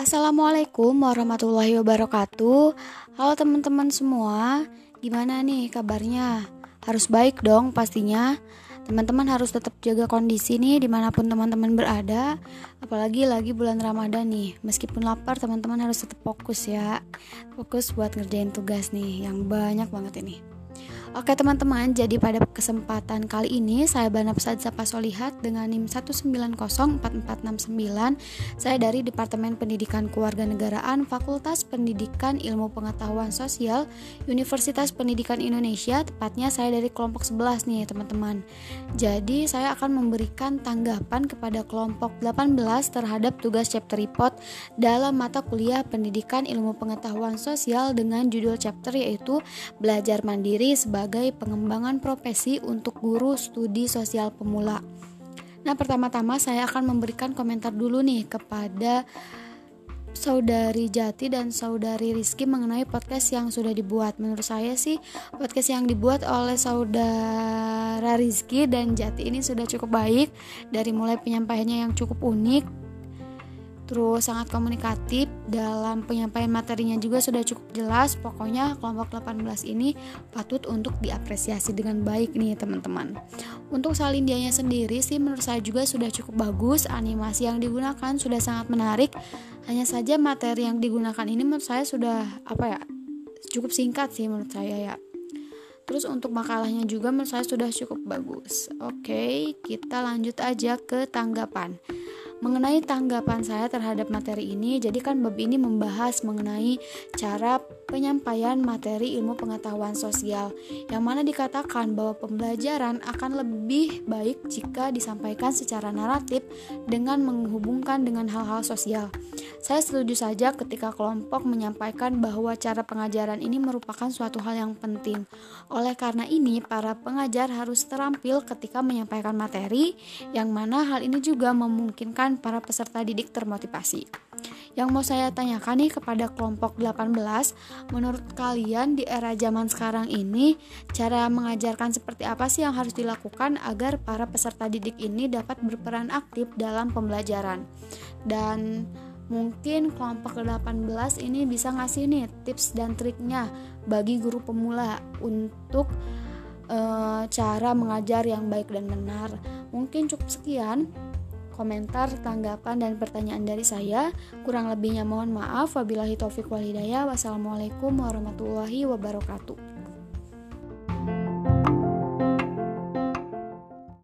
Assalamualaikum warahmatullahi wabarakatuh. Halo teman-teman semua, gimana nih kabarnya? Harus baik dong pastinya. Teman-teman harus tetap jaga kondisi nih di mana pun teman-teman berada. Apalagi lagi bulan Ramadan nih. Meskipun lapar, teman-teman harus tetap fokus ya. Fokus buat ngerjain tugas nih yang banyak banget ini. Oke teman-teman, jadi pada kesempatan kali ini saya Bana Pesat Sapa Solihat dengan NIM 1904469 Saya dari Departemen Pendidikan Kewarganegaraan Fakultas Pendidikan Ilmu Pengetahuan Sosial Universitas Pendidikan Indonesia. Tepatnya saya dari kelompok 11 nih teman-teman. Jadi saya akan memberikan tanggapan kepada kelompok 18 terhadap tugas chapter report dalam mata kuliah Pendidikan Ilmu Pengetahuan Sosial dengan judul chapter yaitu Belajar Mandiri sebagai sebagai pengembangan profesi untuk guru studi sosial pemula. Nah, pertama-tama saya akan memberikan komentar dulu nih kepada saudari Jati dan saudari Rizky mengenai podcast yang sudah dibuat. Menurut saya sih podcast yang dibuat oleh saudara Rizky dan Jati ini sudah cukup baik dari mulai penyampaiannya yang cukup unik terus sangat komunikatif dalam penyampaian materinya juga sudah cukup jelas. Pokoknya kelompok 18 ini patut untuk diapresiasi dengan baik nih teman-teman. Untuk salindianya sendiri sih menurut saya juga sudah cukup bagus. Animasi yang digunakan sudah sangat menarik. Hanya saja materi yang digunakan ini menurut saya sudah apa ya cukup singkat sih menurut saya ya. Terus untuk makalahnya juga menurut saya sudah cukup bagus. Oke, kita lanjut aja ke tanggapan. Mengenai tanggapan saya terhadap materi ini, jadi kan bab ini membahas mengenai cara penyampaian materi ilmu pengetahuan sosial, yang mana dikatakan bahwa pembelajaran akan lebih baik jika disampaikan secara naratif dengan menghubungkan dengan hal-hal sosial. Saya setuju saja ketika kelompok menyampaikan bahwa cara pengajaran ini merupakan suatu hal yang penting. Oleh karena ini, para pengajar harus terampil ketika menyampaikan materi, yang mana hal ini juga memungkinkan para peserta didik termotivasi. Yang mau saya tanyakan nih kepada kelompok 18, menurut kalian di era zaman sekarang ini, cara mengajarkan seperti apa sih yang harus dilakukan agar para peserta didik ini dapat berperan aktif dalam pembelajaran? Dan mungkin kelompok 18 ini bisa ngasih nih tips dan triknya bagi guru pemula untuk e, cara mengajar yang baik dan benar. Mungkin cukup sekian komentar, tanggapan, dan pertanyaan dari saya. Kurang lebihnya mohon maaf. Wabillahi taufiq wal hidayah. Wassalamualaikum warahmatullahi wabarakatuh.